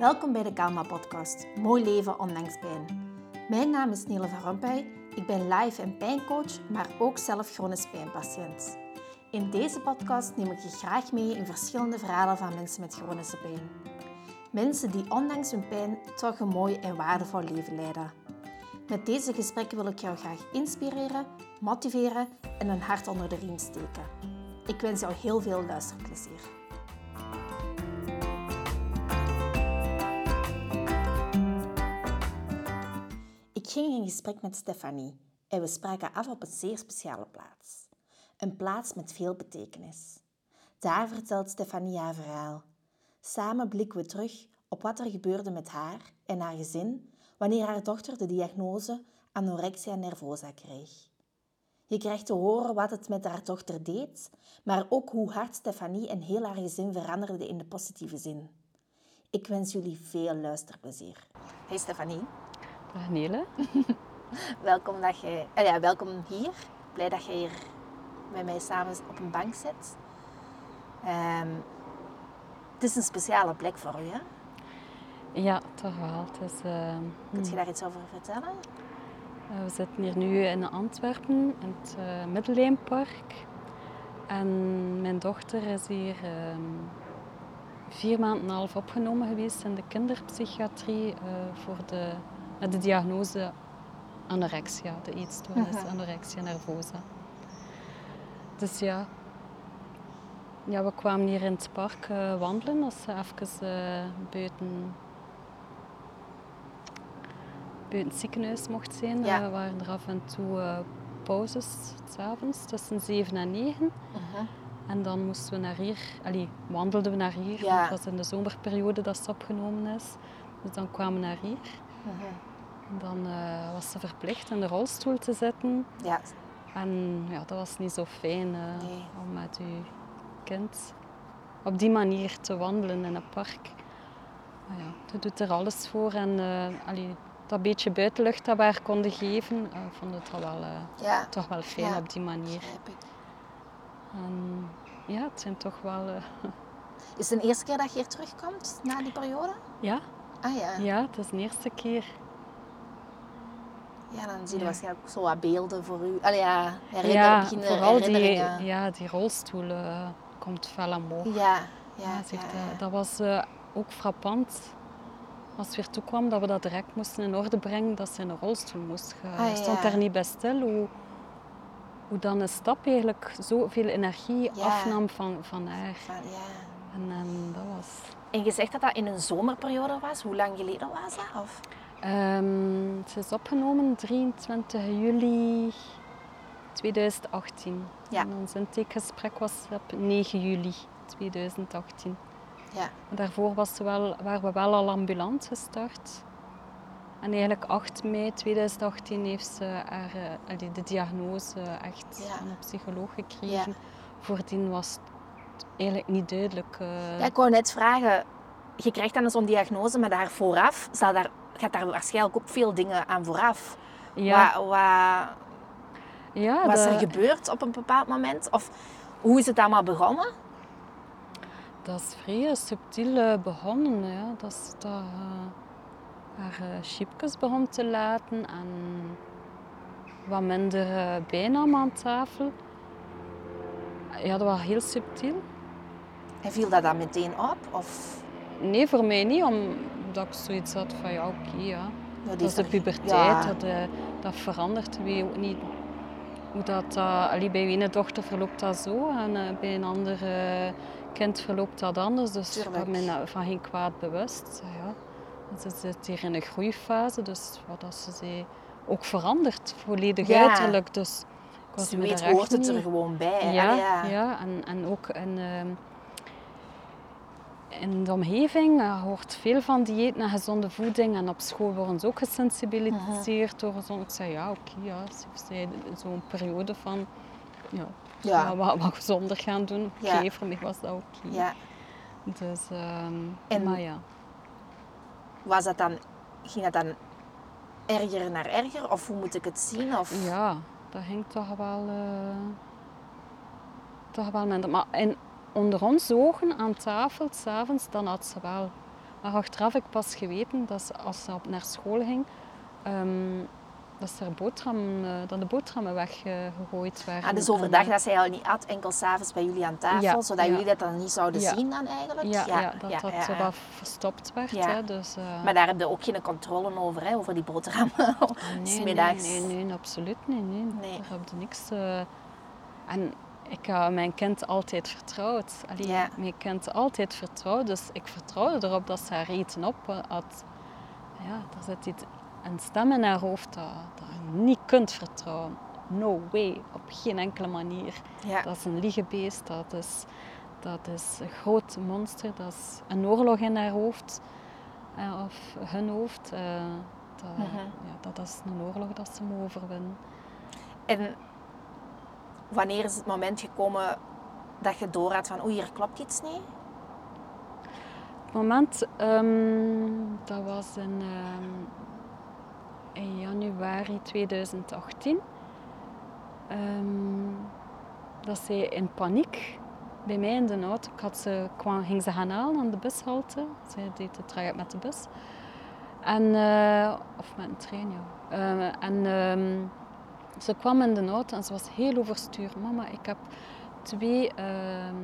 Welkom bij de Kalma Podcast. Mooi leven ondanks pijn. Mijn naam is Nele van Rompuy. Ik ben live- en pijncoach, maar ook zelf chronisch pijnpatiënt. In deze podcast neem ik je graag mee in verschillende verhalen van mensen met chronische pijn. Mensen die ondanks hun pijn toch een mooi en waardevol leven leiden. Met deze gesprekken wil ik jou graag inspireren, motiveren en een hart onder de riem steken. Ik wens jou heel veel luisterplezier. Ging in gesprek met Stefanie en we spraken af op een zeer speciale plaats. Een plaats met veel betekenis. Daar vertelt Stefanie haar verhaal. Samen blikken we terug op wat er gebeurde met haar en haar gezin wanneer haar dochter de diagnose anorexia nervosa kreeg. Je krijgt te horen wat het met haar dochter deed, maar ook hoe hard Stefanie en heel haar gezin veranderden in de positieve zin. Ik wens jullie veel luisterplezier. Hey Stefanie. Dag Nele. welkom, dat je, eh, ja, welkom hier. Blij dat je hier met mij samen op een bank zit. Ehm, het is een speciale plek voor u, hè? Ja, toch wel. Het is, uh, Kun je daar iets over vertellen? Uh, we zitten hier nu in Antwerpen, in het uh. En mijn dochter is hier ehm, vier maanden en een half opgenomen geweest in de kinderpsychiatrie voor de met de diagnose anorexia, de eetstoornis uh anorexia nervosa. Dus ja, ja, we kwamen hier in het park uh, wandelen als ze even uh, buiten, buiten het ziekenhuis mocht zijn. Ja. we waren er af en toe pauzes, s'avonds, tussen 7 en 9. -huh. En dan moesten we naar hier, allee, wandelden we naar hier. Ja. Het was in de zomerperiode dat ze opgenomen is. Dus dan kwamen we naar hier. -huh. Dan uh, was ze verplicht in de rolstoel te zitten. Ja. En ja, dat was niet zo fijn uh, Nee. om met uw kind op die manier te wandelen in een park. Maar ja, je doet er alles voor. En uh, allee, dat beetje buitenlucht dat we haar konden geven, ik vond het toch wel, Ja. toch wel fijn Ja. op die manier. En ja, het zijn toch wel... Is het de eerste keer dat je hier terugkomt na die periode? ja, Ah ja. ja, het is de eerste keer. Ja, dan zie je Ja. waarschijnlijk ook zo wat beelden voor u. Allee, ja, herinner, ja, beginnen vooral die, ja, die rolstoel eh, komt fel omhoog. Ja, ja, Ja, ja, zegt, ja. eh, Dat was eh, ook frappant. Als het weer toekwam dat we dat direct moesten in orde brengen, dat ze in een rolstoel moest gaan. Ah, stond daar niet bij stil hoe, hoe dan een stap eigenlijk zoveel energie Ja. afnam van, van haar. Van, ja. En, en dat was... En je zegt dat dat in een zomerperiode was. Hoe lang geleden was dat? Of? Ehm, ze is opgenomen 23 juli 2018. Ja. En ons intakegesprek was op 9 juli 2018. Ja. Daarvoor was wel, waren we wel al ambulant gestart. En eigenlijk 8 mei 2018 heeft ze haar, eh, de diagnose echt Ja. een psycholoog gekregen. Ja. Voordien was het eigenlijk niet duidelijk. eh, ja, ik wou net vragen. Je krijgt dan zo'n diagnose, maar daar vooraf zal daar, gaat daar waarschijnlijk ook veel dingen aan vooraf. ja, Wat, wat, ja, wat is er de- gebeurd op een bepaald moment? Of hoe is het allemaal begonnen? Dat is vrij subtiel eh, begonnen. Ja. Dat is dat eh, haar eh, chipjes begon te laten en wat minder eh, bijnaam aan tafel. Ja, dat was heel subtiel. En viel dat dan meteen op? Of, Nee, voor mij niet, omdat ik zoiets had van ja, oké, ja. Dat is de puberteit, Ja. dat, eh, dat verandert. Weet ook niet hoe dat... eh, allee, bij ene dochter verloopt dat zo en eh, bij een ander eh, kind verloopt dat anders. Dus ik had me na- van geen kwaad bewust. Ja, ze zit hier in een groeifase, dus wat dat ze zei, ook verandert, volledig Ja. uiterlijk. Dus ik was Ze weet, hoort het er gewoon bij. ja. ja. en, en ook in, ehm, in de omgeving eh, hoort veel van dieet en gezonde voeding. En op school worden ze ook gesensibiliseerd door gezond. Ik zei ja, oké, ja. Ze zei zo'n periode van ja, Ja. Wat, wat gezonder gaan doen. Oké, Ja. voor mij was dat oké. Ja. Dus, ehm, En- maar ja. Was dat dan, ging dat dan erger naar erger? Of hoe moet ik het zien? Of... Ja, dat ging toch wel, eh, toch wel minder. Maar in, onder ons ogen aan tafel, s'avonds, dan had ze wel Maar achteraf heb ik pas geweten dat ze, als ze op naar school ging, ehm, dat, er boterham, eh, dat de boterhammen weggegooid werden. Ah, dus overdag dat zij al niet at, enkel s'avonds bij jullie aan tafel, Ja, zodat ja. jullie dat dan niet zouden Ja. zien dan eigenlijk? Ja, ja, dat dat zo wat verstopt werd. Ja. Hè, dus, eh, Maar daar heb je ook geen controle over, hè, over die boterhammen. nee, nee, Smiddags. nee, nee, absoluut niet. Nee. Nee. Daar heb je niks... eh, en ik heb mijn kind altijd vertrouwd. Allee, Ja. Mijn kind altijd vertrouwd. Dus ik vertrouwde erop dat ze haar eten op had. Ja, er zit iets, een stem in haar hoofd dat, dat je niet kunt vertrouwen. No way, op geen enkele manier. Ja. Dat is een liegebeest, dat is, dat is een groot monster, dat is een oorlog in haar hoofd. eh, of hun hoofd. eh, dat, Mhm. ja, dat is een oorlog dat ze moet overwinnen. En wanneer is het moment gekomen dat je door had van oei, hier klopt iets niet? Het moment, ehm, dat was in, ehm, in januari 2018. Ehm, dat zij in paniek bij mij in de auto, ik had ze, kwam, ging ze gaan aan de bushalte. Zij deed het traject met de bus. En, eh, of met een trein, ja. Eh, en ze kwam in de auto en ze was heel overstuur. Mama, ik heb twee ehm,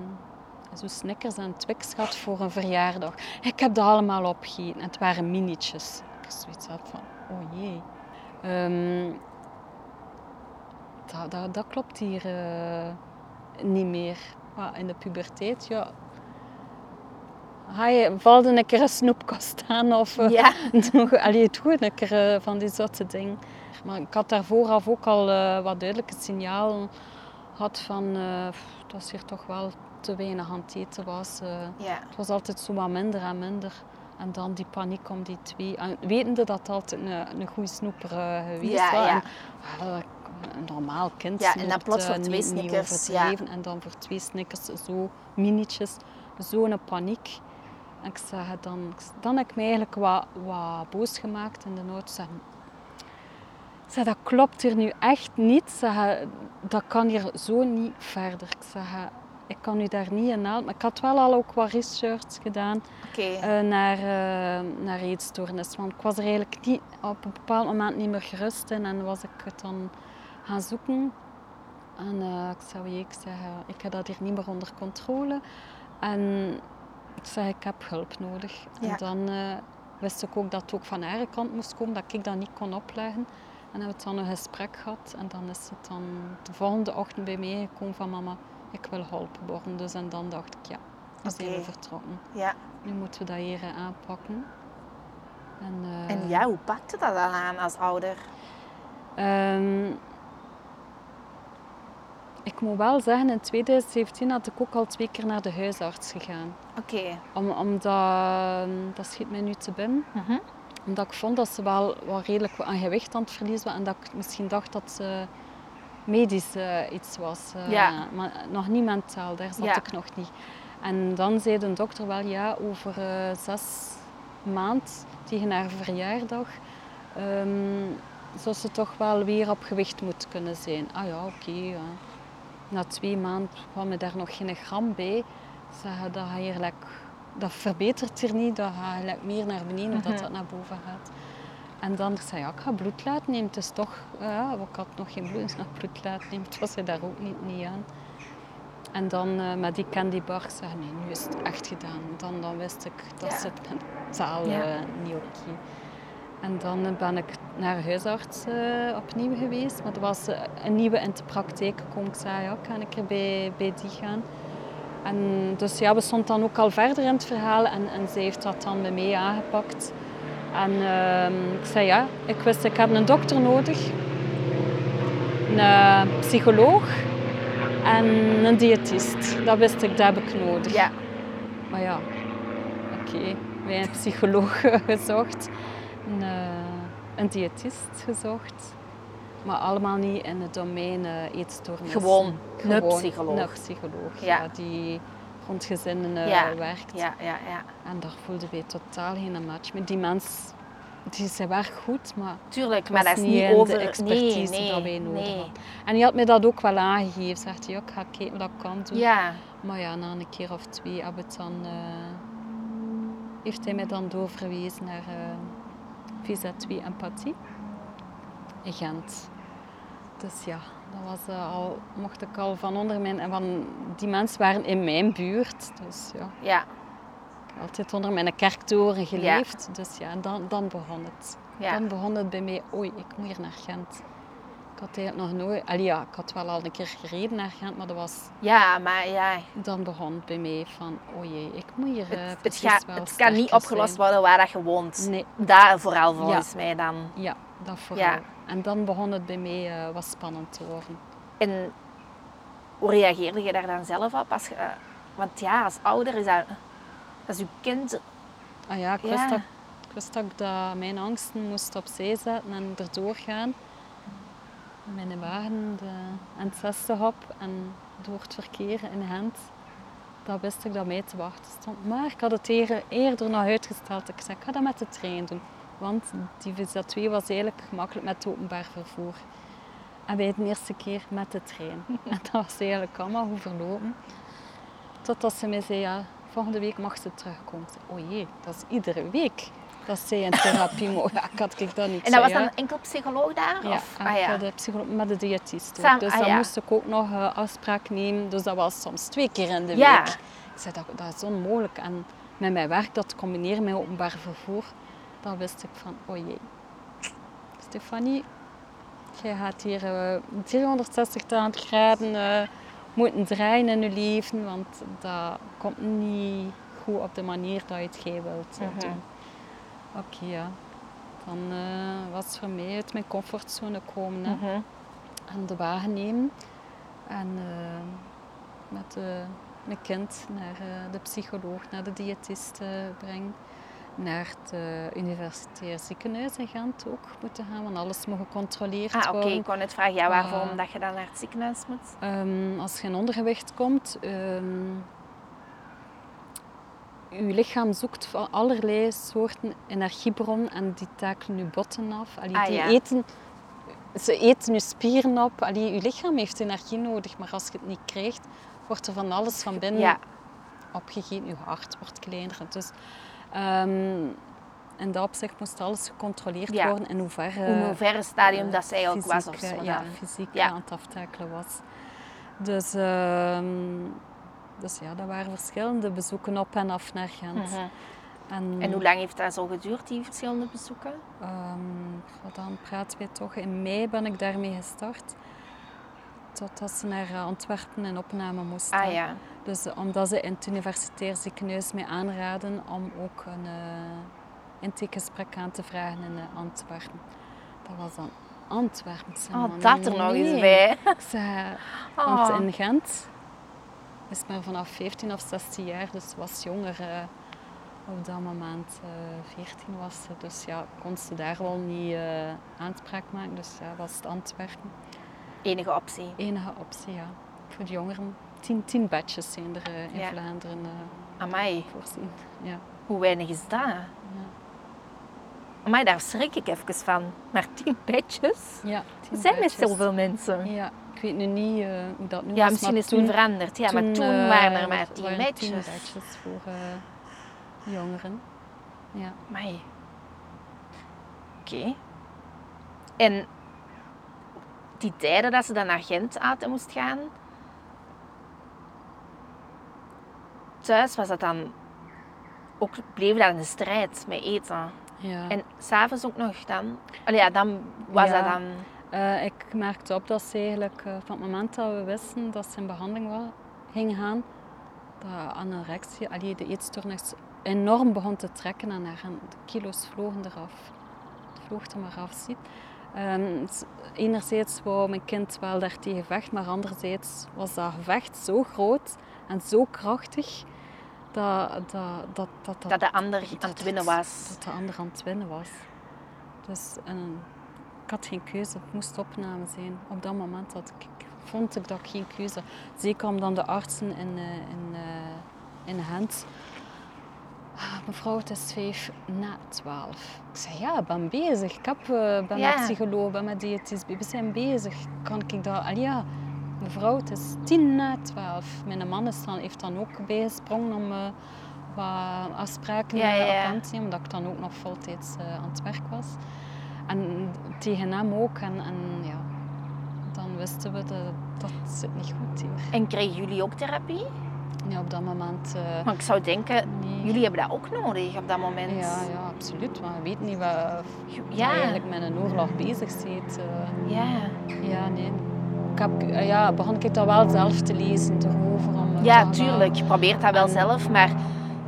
zo Snickers en Twix gehad voor een verjaardag. Ik heb dat allemaal opgegeten. En het waren minietjes. Ik zoiets had van, oh jee. Ehm, dat, dat, dat klopt hier eh, niet meer. In de puberteit, ja... Ga je, valt een keer een snoepkast aan of eh, Ja. allee, doe een keer eh, van die zotte dingen. Maar ik had daar vooraf ook al eh, wat duidelijke signalen gehad van pff, dat ze hier toch wel te weinig aan het eten was. eh. Ja. het was altijd zo wat minder en minder. En dan die paniek om die twee. En wetende dat het altijd een, een goede snoeper geweest Ja, was. ja. En, een normaal kind Ja, en dan plots voor twee Snickers, ja. En dan voor twee snickers, zo minietjes, zo'n paniek. En ik zeg, dan, dan heb ik me eigenlijk wat, wat boos gemaakt in de nood. Ik zeg, dat klopt hier nu echt niet. Zeg, dat kan hier zo niet verder. Ik zeg, ik kan u daar niet in helpen. Maar ik had wel al ook wat research gedaan Oké. eh, naar, eh naar eetstoornis. Want ik was er eigenlijk niet, op een bepaald moment niet meer gerust in. En was ik het dan gaan zoeken. En eh, ik zei, oei, ik, zeg, eh, ik heb dat hier niet meer onder controle. En ik zei, ik heb hulp nodig. Ja. En dan wist ik ook dat het ook van haar kant moest komen, dat ik dat niet kon opleggen. En hebben we dan een gesprek gehad. En dan is het dan de volgende ochtend bij mij gekomen van mama, ik wil geholpen worden. Dus en dan dacht ik, ja, nu zijn Oké. we vertrokken. ja. Nu moeten we dat hier aanpakken. En, eh, En ja, hoe pakte dat dan aan als ouder? ehm, ik moet wel zeggen, in 2017 had ik ook al twee keer naar de huisarts gegaan. Oké. Om, omdat, dat schiet mij nu te binnen. Mhm. Omdat ik vond dat ze wel, wel redelijk aan gewicht aan het verliezen was. En dat ik misschien dacht dat ze medisch eh, iets was. eh, Ja. Maar nog niet mentaal, daar zat Ja. ik nog niet. En dan zei de dokter wel, ja, over eh, zes maanden tegen haar verjaardag... ehm, zou ze toch wel weer op gewicht moeten kunnen zijn. Ah ja, oké. ja. Na twee maanden kwam er daar nog geen gram bij. Zeggen dat, ga je gelijk- dat verbetert hier niet, dat gaat meer naar beneden of dat Mhm. dat naar boven gaat. En dan zei ik, ja, ik ga bloed laten nemen. Het is toch, ja, ik had nog geen bloed, dus nog bloed laten nemen. Het was er daar ook niet, niet aan. En dan eh, met die candybar zeg nee, nu is het echt gedaan. Dan, dan wist ik, dat Ja. zit mentaal Ja. eh, niet oké. En dan eh, ben ik naar huisarts opnieuw geweest. Maar er was een nieuwe in de praktijk gekomen. Ik zei, ja, kan ik er bij, bij die gaan? En dus ja, we stonden dan ook al verder in het verhaal. En, en zij heeft dat dan bij mij aangepakt. En ehm, ik zei, ja, ik wist, ik heb een dokter nodig. Een eh, psycholoog en een diëtist. Dat wist ik, dat heb ik nodig. Ja. Maar ja, oké, wij een psycholoog gezocht, een, eh, een diëtist gezocht. Maar allemaal niet in het domein eh, eetstoornissen. Gewoon een Gewoon psycholoog. Een psycholoog, Ja. ja. die rond gezinnen eh, Ja. werkt. Ja, ja, ja. En daar voelden wij totaal geen match met. Die mens, die ze werkt goed, maar Tuurlijk, maar dat is niet over... de expertise nee, nee, dat wij nodig nee. hadden. En die had mij dat ook wel aangegeven. Zegt hij, ik ga kijken wat ik kan doen. Ja, Maar ja, na een keer of twee heb ik het dan... eh, heeft hij mij dan doorverwezen naar uh, Visa 2 Empathie in Gent. Dus ja, dat was uh, al, mocht ik al van onder mijn... En van, die mensen waren in mijn buurt. Dus ja. ja. Ik heb altijd onder mijn kerktoren geleefd. Dus ja, dan, dan begon het. Dan begon het bij mij, oei, ik moet hier naar Gent. Ik had eigenlijk nog nooit... Allee, ja, ik had wel al een keer gereden naar Gent, maar dat was... Ja, maar ja... Dan begon het bij mij van, jee, ik moet hier uh, Het, het, ga, het kan niet opgelost zijn. worden waar dat je woont. Nee. Daar vooral volgens mij dan. Ja, dat vooral. Ja. En dan begon het bij mij uh, wat spannend te worden. En hoe reageerde je daar dan zelf op? Als je, uh, want ja, als ouder is dat... Als je kind... Ah ja, ik wist. Dat, ik wist dat mijn angsten moest opzij zetten en erdoor gaan. Mijn wagen de N60 op en door het verkeer in Gent. Dat wist ik dat mij te wachten stond. Maar ik had het eerder nog uitgesteld. Ik zei, ik ga dat met de trein doen. Want die visa 2 was eigenlijk gemakkelijk met openbaar vervoer. En wij de eerste keer met de trein. En dat was eigenlijk allemaal goed verlopen. Totdat ze mij zei, ja, volgende week mag ze terugkomen. O jee, dat is iedere week. Dat zei een therapie. ja, ik had ik dat niet En dat was dan enkel psycholoog daar? Ja, of? Ah, ja. de psycholoog met de diëtist. Sam, dus ah, dan ja. moest ik ook nog uh, afspraak nemen. Dus dat was soms twee keer in de week. Ik zei, dat, dat is onmogelijk. En met mijn werk, dat combineren met openbaar vervoer, dan wist ik van, oh jee. Stefanie, jij gaat hier uh, 360 graden uh, moeten draaien in je leven, want dat komt niet goed op de manier dat je het jij wilt uh, doen. Oké, okay, ja. Dan uh, was het voor mij uit mijn comfortzone komen. Hè. Mhm. En de wagen nemen. En met mijn kind naar de psycholoog, naar de diëtist brengen naar het universitair ziekenhuis in Gent ook moeten gaan, want alles moet gecontroleerd ah, worden. Oké, ik kon net vragen, ja, waarom uh, dat je dan naar het ziekenhuis moet? Um, als je in ondergewicht komt, um, je lichaam zoekt van allerlei soorten energiebronnen en die takelen je botten af. Allee, ah, die ja. eten, ze eten je spieren op. Allee, je lichaam heeft energie nodig, maar als je het niet krijgt, wordt er van alles van binnen ja. opgegeten. Je hart wordt kleiner. Dus, Um, in dat opzicht moest alles gecontroleerd ja. worden in hoeverre... In hoeverre stadium uh, dat zij ook was of zo. Ja, dan. fysiek ja. aan het aftakelen was. Dus, uh, dus ja, dat waren verschillende bezoeken op en af naar Gent. Mm -hmm. en, en, hoe lang heeft dat zo geduurd, die verschillende bezoeken? Um, dan praten we toch, in mei ben ik daarmee gestart. Totdat ze naar Antwerpen in opname moesten. Ah ja. Dus omdat ze in het universitair ziekenhuis mij aanraden om ook een uh, intakegesprek aan te vragen in Antwerpen. Dat was dan Antwerpen. Oh, man, dat er nog eens bij. Want oh. in Gent is maar vanaf 15 of 16 jaar, dus was jonger. Uh, op dat moment 14 was ze. Dus ja, kon ze daar wel niet aanspraak maken. Dus ja, was het Antwerpen. Enige optie? Enige optie, ja. Voor de jongeren tien, tien badges zijn er uh, in ja. Vlaanderen uh, Amai. voorzien. Ja. Hoe weinig is dat? Ja. Amai, daar schrik ik even van. Maar tien badges? Ja, Er zijn met zoveel mensen. Ja, ik weet nu niet uh, hoe dat nu ja, is. misschien maar is toen, het veranderd. Ja, toen, maar toen waren er maar tien badges. tien badges voor jongeren. Ja. Amai. Oké. Okay. En die tijden dat ze dan naar Gent uit moest gaan, thuis was dat dan ook, bleef dat een strijd met eten. Ja. En s'avonds ook nog dan? Allee, ja, dan was ja. dat dan... Uh, ik merkte op dat ze eigenlijk uh, van het moment dat we wisten dat ze in behandeling was, ging gaan, dat anorexie, allee, de eetstoornis, enorm begon te trekken aan haar. En de kilo's vlogen eraf. Het vloog er maar af, ziet. Um, enerzijds wou mijn kind wel daar tegen vechten, maar anderzijds was dat gevecht zo groot en zo krachtig dat, dat, dat, dat, dat de ander aan het winnen was. Dat de ander aan het winnen was. Dus en, ik had geen keuze, het moest opname zijn. Op dat moment had ik, vond ik dat ik geen keuze Zeker omdat de artsen in, uh, in, uh, in Gent Mevrouw, het is vijf na twaalf. Ik zei, ja, ik ben bezig. Ik heb, uh, ben Ja. met psycholoog, ben met diëtist. We zijn bezig. Kan ik dat... Allee, ja, mevrouw, het is tien na twaalf. Mijn man is dan, heeft dan ook bijgesprongen om uh, wat afspraken Ja, ja, eh, op hand zien, omdat ik dan ook nog voltijds aan het werk was. En tegen hem ook. En, en ja, dan wisten we dat dat zit niet goed hier. En kregen jullie ook therapie? Ja, op dat moment. eh, Maar ik zou denken, nee. jullie hebben dat ook nodig op dat moment. Ja, ja, absoluut. Maar je weet niet wat Ja. eigenlijk met een oorlog bezig bent. eh. Ja. ja, nee. Ik heb, eh, ja, begon ik dat wel zelf te lezen erover. Om, Ja, tuurlijk. Je probeert dat wel En- zelf, maar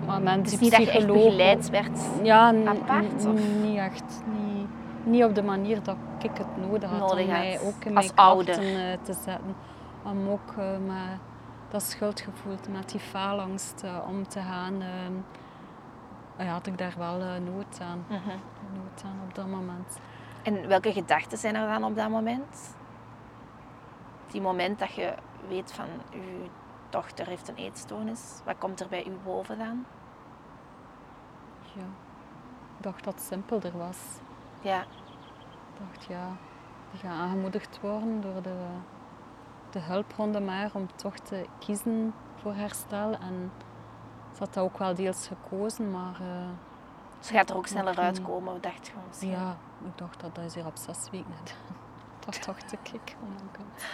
Maar met het is niet dat je echt begeleid werd. Ja, apart, of? niet echt. Niet, niet op de manier dat ik het nodig had Nodig om mij ook in als mijn krachten ouder. te zetten. Om ook met dat schuldgevoel, met die faalangst eh, om te gaan. eh, ja, had ik daar wel eh, nood, aan, Mhm. nood aan op dat moment. En welke gedachten zijn er dan op dat moment? Die moment dat je weet van, je dochter heeft een eetstoornis. Wat komt er bij u boven dan? Ja. Ik dacht dat het simpelder was. Ja. Ik dacht, ja, die gaat aangemoedigd worden door de, de hulpronde maar om toch te kiezen voor herstel. En ze had dat ook wel deels gekozen, maar eh, Ze gaat er ook sneller uitkomen, dacht je misschien. ja, ik dacht dat dat is hier op zes weken dat dacht ik. Oh my god.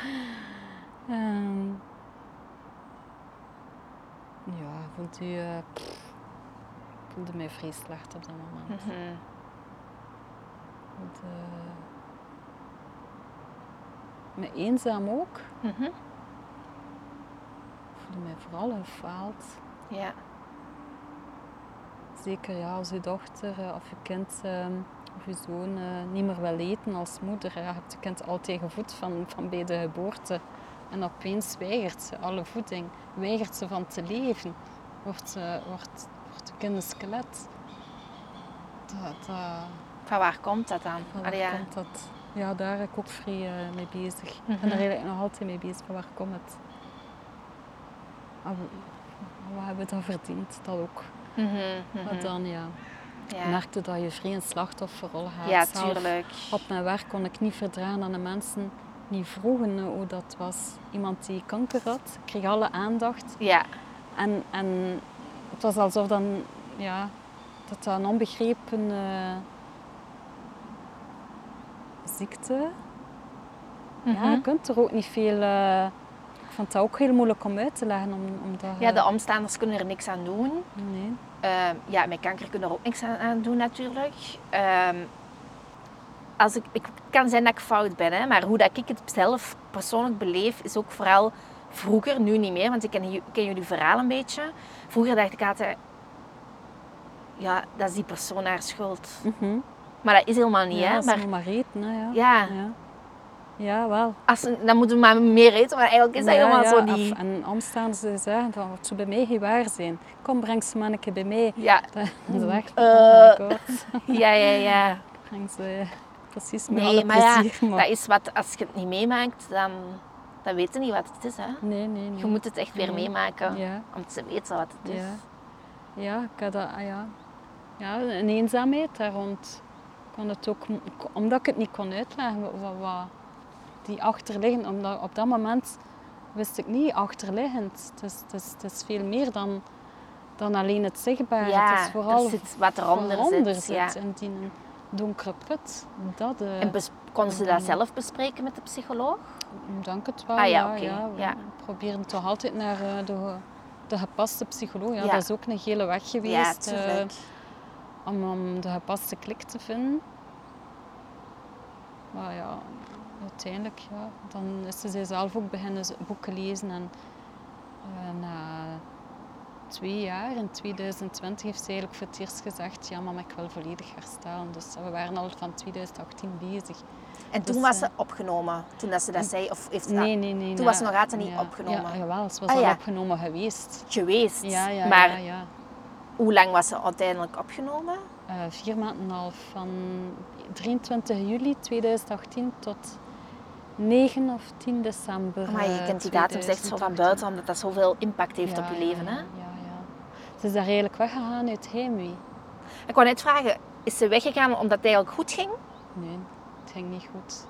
Ehm, ja, vond u, eh, pff, ik voelde mij vrij slecht op dat moment. Mhm. Want, eh, me eenzaam ook. Mhm. Ik voelde mij vooral gefaald. Ja. Zeker ja, als je dochter eh, of je kind eh, of je zoon eh, niet meer wil eten als moeder. Je hebt je kind altijd gevoed van, van bij de geboorte. En opeens weigert ze alle voeding. Weigert ze van te leven. Wordt, wordt, wordt de kind een skelet. Dat, dat, Van waar komt dat dan? Van Allee, waar ja. komt dat? Ja, daar ben ik ook vrij eh, mee bezig. Ik ben Mhm. er eigenlijk nog altijd mee bezig. Van waar komt het? Ah, we- Wat hebben we dan verdiend? Dat ook. Mhm. Maar dan ja, Ja. merkte dat je vrij een slachtofferrol gaat. ja, Zelf tuurlijk. Op mijn werk kon ik niet verdragen dat de mensen niet vroegen eh, hoe dat was. Iemand die kanker had, kreeg alle aandacht. Ja. En, en het was alsof dan, ja, dat dat een onbegrepen eh, ziekte. Ja, Mhm. je kunt er ook niet veel. eh, ik vond dat ook heel moeilijk om uit te leggen. Om, omdat, ja, de omstanders kunnen er niks aan doen. Nee. Ehm, ja, met kanker kunnen er ook niks aan, aan doen natuurlijk. Ehm, als ik, ik het kan zijn dat ik fout ben, hè, maar hoe dat ik het zelf persoonlijk beleef, is ook vooral vroeger, nu niet meer, want ik ken jullie verhaal een beetje. Vroeger dacht ik altijd, ja, dat is die persoon haar schuld. Mhm. Maar dat is helemaal niet, ja, hè. als Maar ze maar eten, hè, ja. ja, ja. Ja, wel. als, ze- dan moeten we maar meer eten, maar eigenlijk is dat Ja, helemaal ja, zo die... of- En omstaan ze zeggen van, wat zou bij mij geen waar zijn. Kom, breng ze maar een keer bij mij. Ja, Dat is echt, Eh. oh god. ja, ja, ja. Breng ze precies met Nee, alle maar ja, plezier. maar- dat is wat, als je het niet meemaakt, dan, dan weet je niet wat het is, hè. Nee, nee, nee. Je moet het echt weer Nee. meemaken Ja, om te weten wat het is. ja. Ja, ik had dat, ah ja. Ja, een eenzaamheid daar rond. Kon het ook, omdat ik het niet kon uitleggen, wat, wat, die achterliggend, omdat op dat moment wist ik niet achterliggend. Het is, het is, het is veel meer dan, dan alleen het zichtbare. Ja, het is vooral er zit wat eronder zit. Ja. in die donkere put. Dat, eh, En bes- kon ze dat zelf bespreken met de psycholoog? Ik denk het wel, Ah, ja, ja. ja. We ja. proberen toch altijd naar eh, de, de gepaste psycholoog. Ja, Ja. Dat is ook een hele weg Ja, geweest eh, tuurlijk. Om, om de gepaste klik te vinden. Maar ja, uiteindelijk ja, dan is ze zichzelf ook beginnen boeken lezen. En eh, na twee jaar, in 2020, heeft ze eigenlijk voor het eerst gezegd... Ja, mama, ik wil volledig herstellen. Dus we waren al van 2018 bezig. En toen dus, was eh, ze opgenomen, toen dat ze dat zei? Of heeft ze dat Nee, nee, nee. Toen was ze nog altijd niet opgenomen? Ja, jawel, ze was Ah, al ja. opgenomen geweest. geweest? Ja, ja, maar ja, ja. Hoe lang was ze uiteindelijk opgenomen? Eh, vier maanden en half, van 23 juli 2018 tot 9 of 10 december. Maar je eh, kent die datum echt zo van 2018. buiten, omdat dat zoveel impact heeft Ja, op je leven. Hè? ja, ja. Ze is daar eigenlijk weggegaan uit heimwee. Ik wou net vragen, is ze weggegaan omdat het eigenlijk goed ging? Nee, het ging niet goed.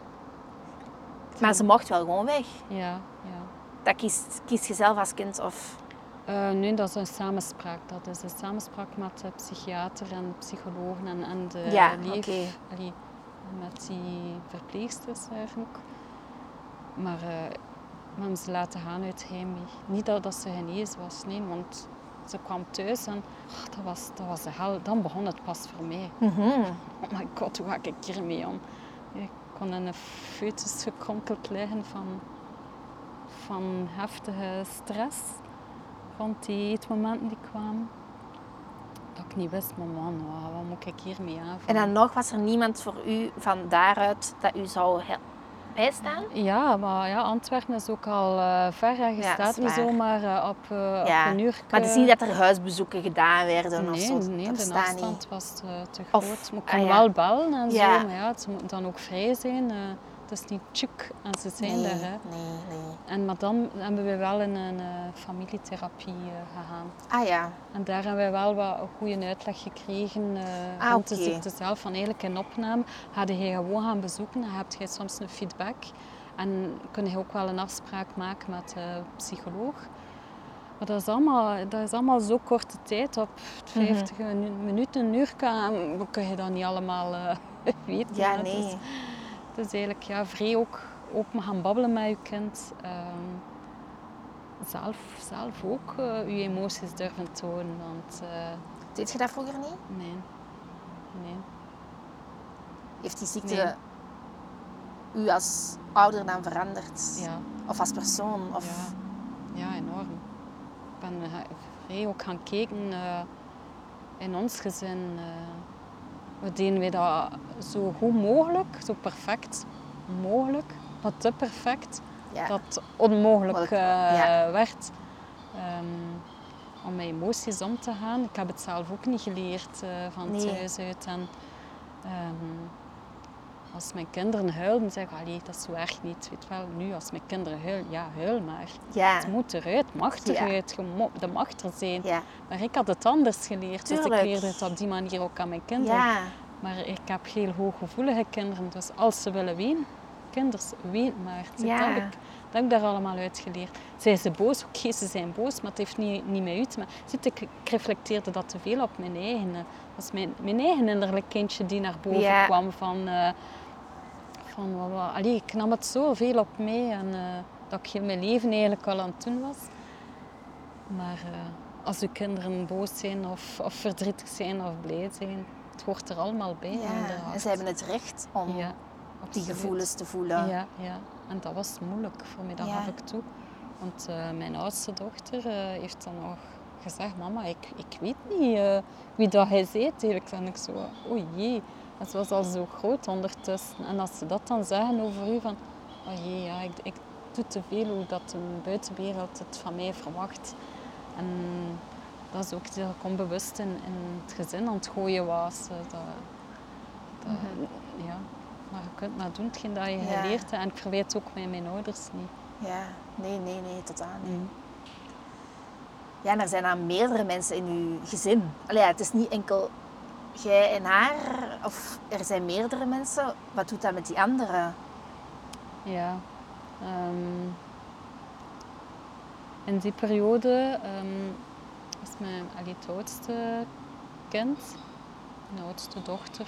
Maar ze mocht wel gewoon weg. Ja, ja. Dat kiest, kies je zelf als kind of... Uh, nee, dat is een samenspraak. Dat is een samenspraak met de psychiater en de psychologen en, en de ja, leef... Okay. Allee, met die verpleegsters eigenlijk. Maar uh, we hebben ze laten gaan uit heimwee. Niet dat, dat ze genezen was, nee, want ze kwam thuis en oh, dat, was, dat was de hel. Dan begon het pas voor mij. Mm -hmm. Oh my god, hoe ga ik hiermee om? Ik kon in een foetus gekronkeld liggen van, van heftige stress rond die eetmomenten die kwamen. Dat ik niet wist, maar man, wat moet ik hiermee aan? En dan nog was er niemand voor u van daaruit dat u zou bijstaan? Ja, maar ja, Antwerpen is ook al uh, ver en je Ja, staat niet zomaar uh, op, uh, Ja, op een uur. Maar het is niet dat er huisbezoeken gedaan werden of zo. nee dat de afstand niet. was te, te Of- groot. Maar ik ah, kon ja. wel bellen en zo, maar ja, ze moeten dan ook vrij zijn. Het is niet tjuk en ze zijn Nee, er. Hè. nee, nee. En maar dan hebben we wel in een eh, familietherapie eh, gegaan. Ah ja, En daar hebben we wel wat een goede uitleg gekregen eh Ah, rond de oké. ziekte zelf. Van eigenlijk in opname ga je gewoon gaan bezoeken en heb je soms een feedback. En kun je ook wel een afspraak maken met de psycholoog. Maar dat is allemaal, dat is allemaal zo korte tijd. Op 50 Mhm. minu- minuten, een uur kan, kun je dat niet allemaal weten. ja, is- nee. Is eigenlijk ja, vrij ook open gaan babbelen met je kind. Ehm, zelf, zelf ook eh, je emoties durven tonen. Want eh, Deed je dat vroeger niet? nee, nee. Heeft die ziekte Nee. u als ouder dan veranderd? Ja, Of als persoon? Of... ja, ja, enorm. Ik ben eh, vrij ook gaan kijken in ons gezin. We deden we dat zo goed mogelijk, zo perfect mogelijk, maar te perfect. Ja. dat het onmogelijk Mogelijk, eh, ja. werd. Ehm, om met emoties om te gaan. Ik heb het zelf ook niet geleerd eh, van Nee. thuis uit. En, ehm, als mijn kinderen huilen, zeg ik, "Allee, dat is zo erg niet. Weet wel, nu als mijn kinderen huilen, ja, huil maar. ja. Het moet eruit, het mag eruit, dat mag er zijn. Ja. Maar ik had het anders geleerd, dus Tuurlijk. ik leerde het op die manier ook aan mijn kinderen. ja. Maar ik heb heel hooggevoelige kinderen, dus als ze willen ween, kinders, ween maar. Dus Ja. Dat, heb ik, dat heb ik daar allemaal uit geleerd. Zijn ze boos? Oké, ze zijn boos, maar het heeft niet, niet met u te maken. Ziet, ik, ik reflecteerde dat te veel op mijn eigen. eh, Dat is mijn, mijn eigen innerlijk kindje die naar boven kwam van... eh, van wat, wat- allee, ik nam het zo veel op mee en eh, dat ik heel mijn leven eigenlijk al aan het doen was. Maar eh, als uw kinderen boos zijn of, of verdrietig zijn of blij zijn, het hoort er allemaal bij. ja. En ze hebben het recht om ja, die gevoelens te voelen. Ja, ja, en dat was moeilijk voor mij, dat Ja. gaf ik toe. Want eh, mijn oudste dochter heeft dan nog gezegd, mama, ik, ik weet niet wie dat hij. Ik dan ik zo, oh jee. En ze was al zo groot ondertussen. En als ze dat dan zeggen over u, van, oh jee, ja, ik, ik doe te veel hoe dat de buitenwereld het van mij verwacht. En dat is ook dat ik onbewust in, in het gezin aan het gooien was. eh, Dat, dat, ja. Maar je kunt maar doen hetgeen dat je Ja. geleerd hebt. En ik verwijt ook met mijn ouders niet. Ja. Nee, nee, nee, totaal niet. Mm. Ja, en er zijn dan meerdere mensen in uw gezin. Allee, ja, het is niet enkel jij en haar, of er zijn meerdere mensen. Wat doet dat met die anderen? Ja. ehm, in die periode ehm, is mijn oudste kind, mijn oudste dochter,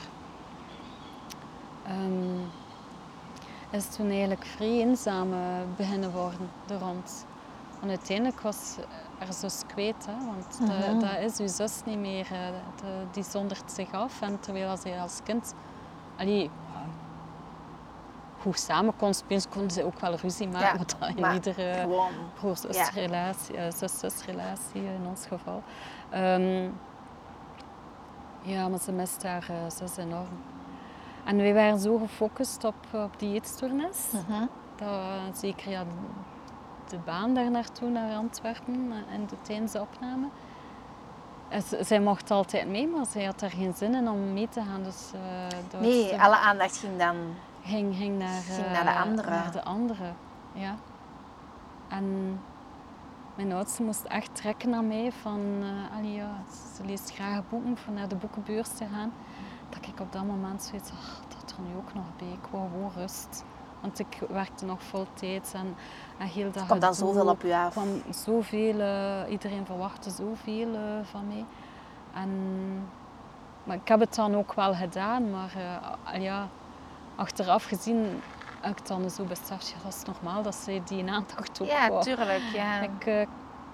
ehm, is toen eigenlijk vrij eenzaam eh, beginnen worden door ons. En uiteindelijk was haar zus kwijt, hè, want de- dat is uw zus niet meer. eh, de- die zondert zich af. En terwijl zij als kind allee, goed samen kon spelen, konden ze ook wel ruzie maken. Ja, dat in maar iedere Gewoon. broer-zus-relatie, eh, zus-zus-relatie in ons geval. Ehm, ja, maar ze mist haar eh, zus enorm. En wij waren zo gefocust op, op die eetstoornis. Mhm. Dat, zeker ja, de baan daar naartoe, naar Antwerpen, eh, en de tijdens de opname. En z- zij mocht altijd mee, maar zij had daar geen zin in om mee te gaan. Dus, eh, Nee, alle aandacht ging dan. ging, ging, naar, Ging eh, naar de andere. naar de andere, ja. En mijn oudste moest echt trekken naar mij van, eh allee, ja, ze leest graag boeken, voor naar de boekenbeurs te gaan. Dat ik op dat moment zoiets, ach, dat er nu ook nog bij, ik wou gewoon rust. Want ik werkte nog vol tijd en, en heel dat Komt dan zoveel op u af? kwam zoveel, eh, iedereen verwachtte zoveel eh, van mij. En, maar ik heb het dan ook wel gedaan, maar eh, al ja, achteraf gezien heb ik dan zo beseft, ja, dat is normaal dat ze die aandacht ook Ja, wou. tuurlijk. Ja. Ik,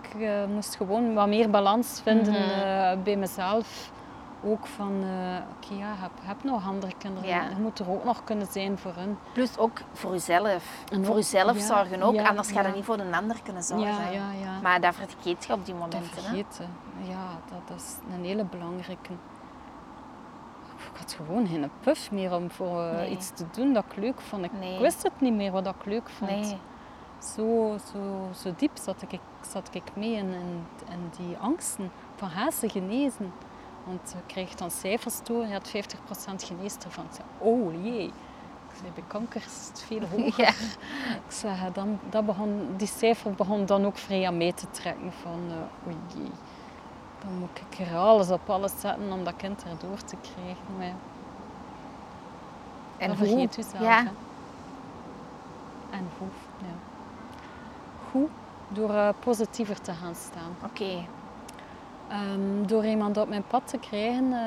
ik moest gewoon wat meer balans vinden Mhm. eh, bij mezelf. Ook van, eh, oké, ja, je hebt nog andere kinderen. Ja. Je moet er ook nog kunnen zijn voor hun. Plus ook voor uzelf. En voor ja, zorgen ook, ja, anders ga je niet voor een ander kunnen zorgen. Ja, ja, ja. Maar dat vergeet je op die dat momenten. hè. vergeten. Ja, dat is een hele belangrijke. Ik had gewoon geen puff meer om voor eh, Nee. iets te doen dat ik leuk vond. Ik, Nee. wist het niet meer wat ik leuk vond. Nee. Zo, zo, zo diep zat ik, zat ik mee in, in, in die angsten. Van ze genezen? Want ik kreeg dan cijfers toe. Je had 50% geneest ervan. Ik zei, oh jee. Ik zei, bij kanker is het veel hoger. Ja. Ik zei, dan, dat begon, die cijfer begon dan ook vrij aan mee te trekken. Van, eh oei jee. Dan moet ik er alles op alles zetten om dat kind erdoor te krijgen. Maar En hoe? vergeet u zelf. Ja. hè. En hoe? Ja. Hoe? Door positiever te gaan staan. Oké. Ehm, door iemand op mijn pad te krijgen eh,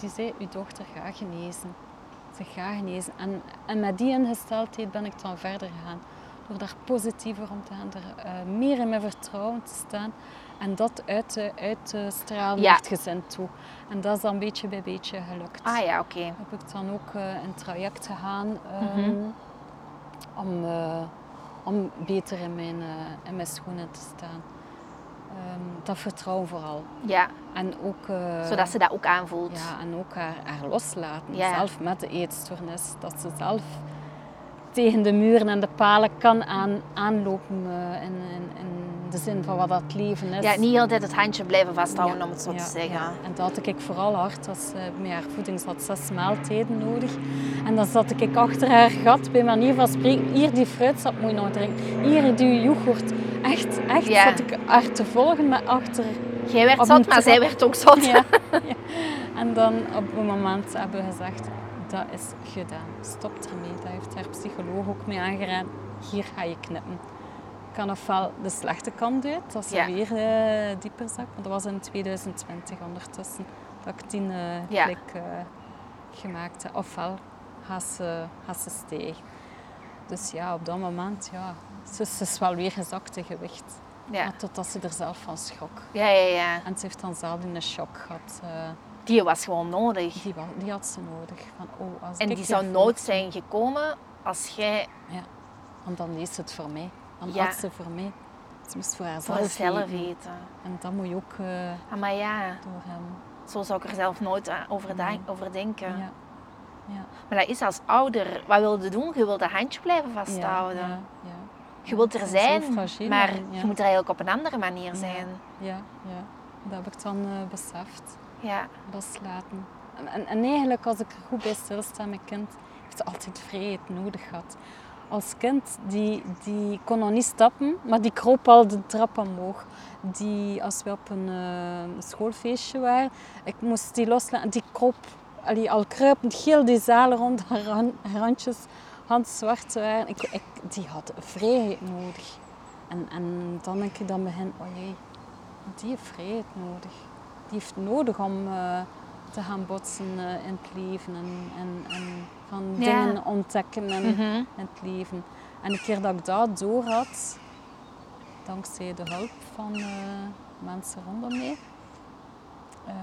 die zei, uw dochter gaat genezen. Ze gaat genezen. En, en met die ingesteldheid ben ik dan verder gegaan. Door daar positiever om te gaan, er eh, meer in mijn vertrouwen te staan. En dat uit te, uit te stralen Ja. naar het gezin toe. En dat is dan beetje bij beetje gelukt Ah ja, oké. heb ik dan ook eh, een traject gegaan ehm, Mhm. om, om beter in mijn, in mijn schoenen te staan. Ehm, dat vertrouwen vooral. Ja, En ook, eh, zodat ze dat ook aanvoelt. ja, en ook haar, haar loslaten. Ja. Zelf met de eetstoornis. Dat ze zelf tegen de muren en de palen kan aan, aanlopen eh, in, in, in de zin van wat dat leven is. Ja, niet altijd het handje blijven vasthouden, Ja, om het zo ja, te zeggen. ja. En dat had ik vooral hard. Als ze met haar voeding had zes maaltijden nodig. En dan zat ik achter haar gat, bij manier van spreken. Hier, die fruitsap moet je nog drinken. Hier, die yoghurt. Echt, echt zat ik haar te volgen met achter. Jij werd zat, maar zij werd ook zat. En dan op een moment hebben we gezegd, dat is gedaan. Stop ermee. Dat heeft haar psycholoog ook mee aangeraden. Hier ga je knippen. Kan ofwel de slechte kant uit, ze Ja. weer eh, dieper zakt. Maar dat was in 2020 ondertussen dat ik eh, Ja. klik eh, gemaakt heb. Ofwel gaat ze, gaat ze stijgen. Dus ja, op dat moment, ja, ze, ze is wel weer gezakt in gewicht. Ja. Maar Totdat ze er zelf van schrok. ja, ja, ja. En ze heeft dan zelf een shock gehad. eh, Die was gewoon nodig. die, had ze nodig. Van, oh, als En die zou nooit zijn gekomen als jij Ja, want dan leest het voor mij. Dan Ja. had ze voor mij. Ze moest voor voor haarzelf jezelf weten. weten. En dat moet je ook eh, maar ja, door hem. zo zou ik er zelf nooit aan over, Nee. over denken. Ja. Ja. Maar dat is als ouder. Wat wil je doen? Je wilt dat handje blijven vasthouden. ja, ja. Je wilt er zijn, fragiel maar je moet er eigenlijk op een andere manier zijn. Ja, ja. Dat heb ik dan eh, beseft. Ja, loslaten. En, en, en eigenlijk, als ik er goed bij stilsta, mijn kind heeft altijd vrijheid nodig gehad. Als kind, die, die kon nog niet stappen, maar die kroop al de trap omhoog. Die, als we op een eh, schoolfeestje waren, ik moest die loslaten. Die kroop allee, al kruipend heel die zalen rond haar ran- haar randjes handzwart waren. Ik, ik, die had vrijheid nodig. En, en dan denk ik dan begin, oh jee, die heeft vrijheid nodig. Die heeft nodig om eh, te gaan botsen eh, in het leven en, en, en van Ja. dingen ontdekken in, Mhm. het leven. En de keer dat ik dat door had, dankzij de hulp van eh, mensen rondom mij, ehm,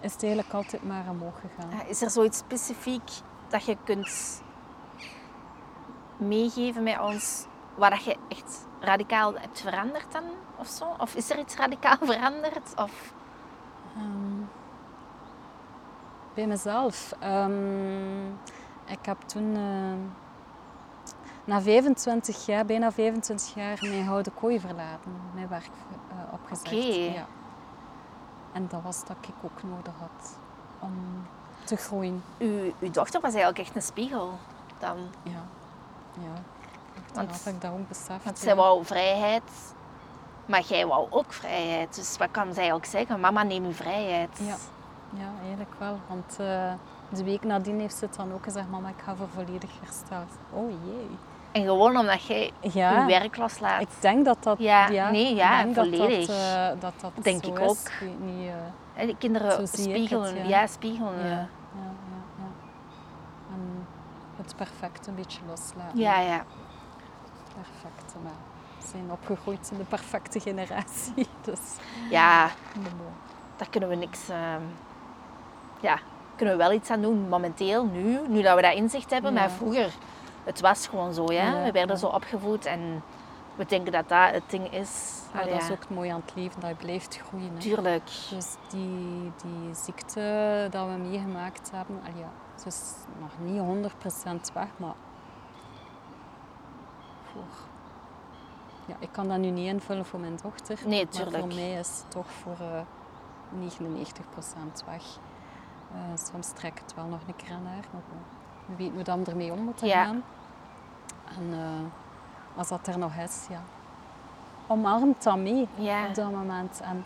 is het eigenlijk altijd maar omhoog gegaan. Is er zoiets specifiek dat je kunt meegeven met ons, wat dat je echt radicaal hebt veranderd dan? Of zo? Of is er iets radicaal veranderd? Of... Ehm, bij mezelf. Ehm, ik heb toen eh, na 25 jaar, bijna 25 jaar, mijn houden kooi verlaten. Mijn werk eh, opgezegd. Oké. Ja. En dat was dat ik ook nodig had om te groeien. Uw, uw dochter was eigenlijk echt een spiegel dan. Ja. ja. Want heb ik dat ook beseft. Want ja. zij wou vrijheid, maar jij wou ook vrijheid. Dus wat kan zij eigenlijk zeggen? Mama, neem uw vrijheid. Ja. Ja, eigenlijk wel. Want eh, de week nadien heeft ze het dan ook gezegd, mama, ik ga voor volledig herstel. Oh jee. En gewoon omdat jij Ja. je werk loslaat. Ik denk dat dat... Ja, nee, ja, denk dat volledig. Dat, eh, dat, dat Denk ik is. ook. Niet, eh, Hè, die kinderen ik het, spiegelen. ja. ja. spiegelen. ja, eh. ja, ja, ja. En het perfecte een beetje loslaten. ja, ja. Perfecte, maar we zijn opgegroeid in de perfecte generatie. Dus, Ja, daar kunnen we niks... ehm, ja, kunnen we wel iets aan doen. Momenteel, nu, nu dat we dat inzicht hebben. Ja. Maar vroeger, het was gewoon zo. Ja? Ja, we werden zo opgevoed en we denken dat dat het ding is. Dat is ook het mooie aan het leven, dat je blijft groeien. Hè. Tuurlijk. Dus die, die ziekte dat we meegemaakt hebben, al ja, ze is nog niet 100% weg, maar voor, ja, ik kan dat nu niet invullen voor mijn dochter. Nee, Maar voor tuurlijk. mij is het toch voor eh 99% weg. Eh, soms trek ik het wel nog een keer aan haar, maar we weten hoe dan ermee om moeten Ja. gaan. En eh, als dat er nog is, ja, omarmt dat mee Ja. op dat moment. En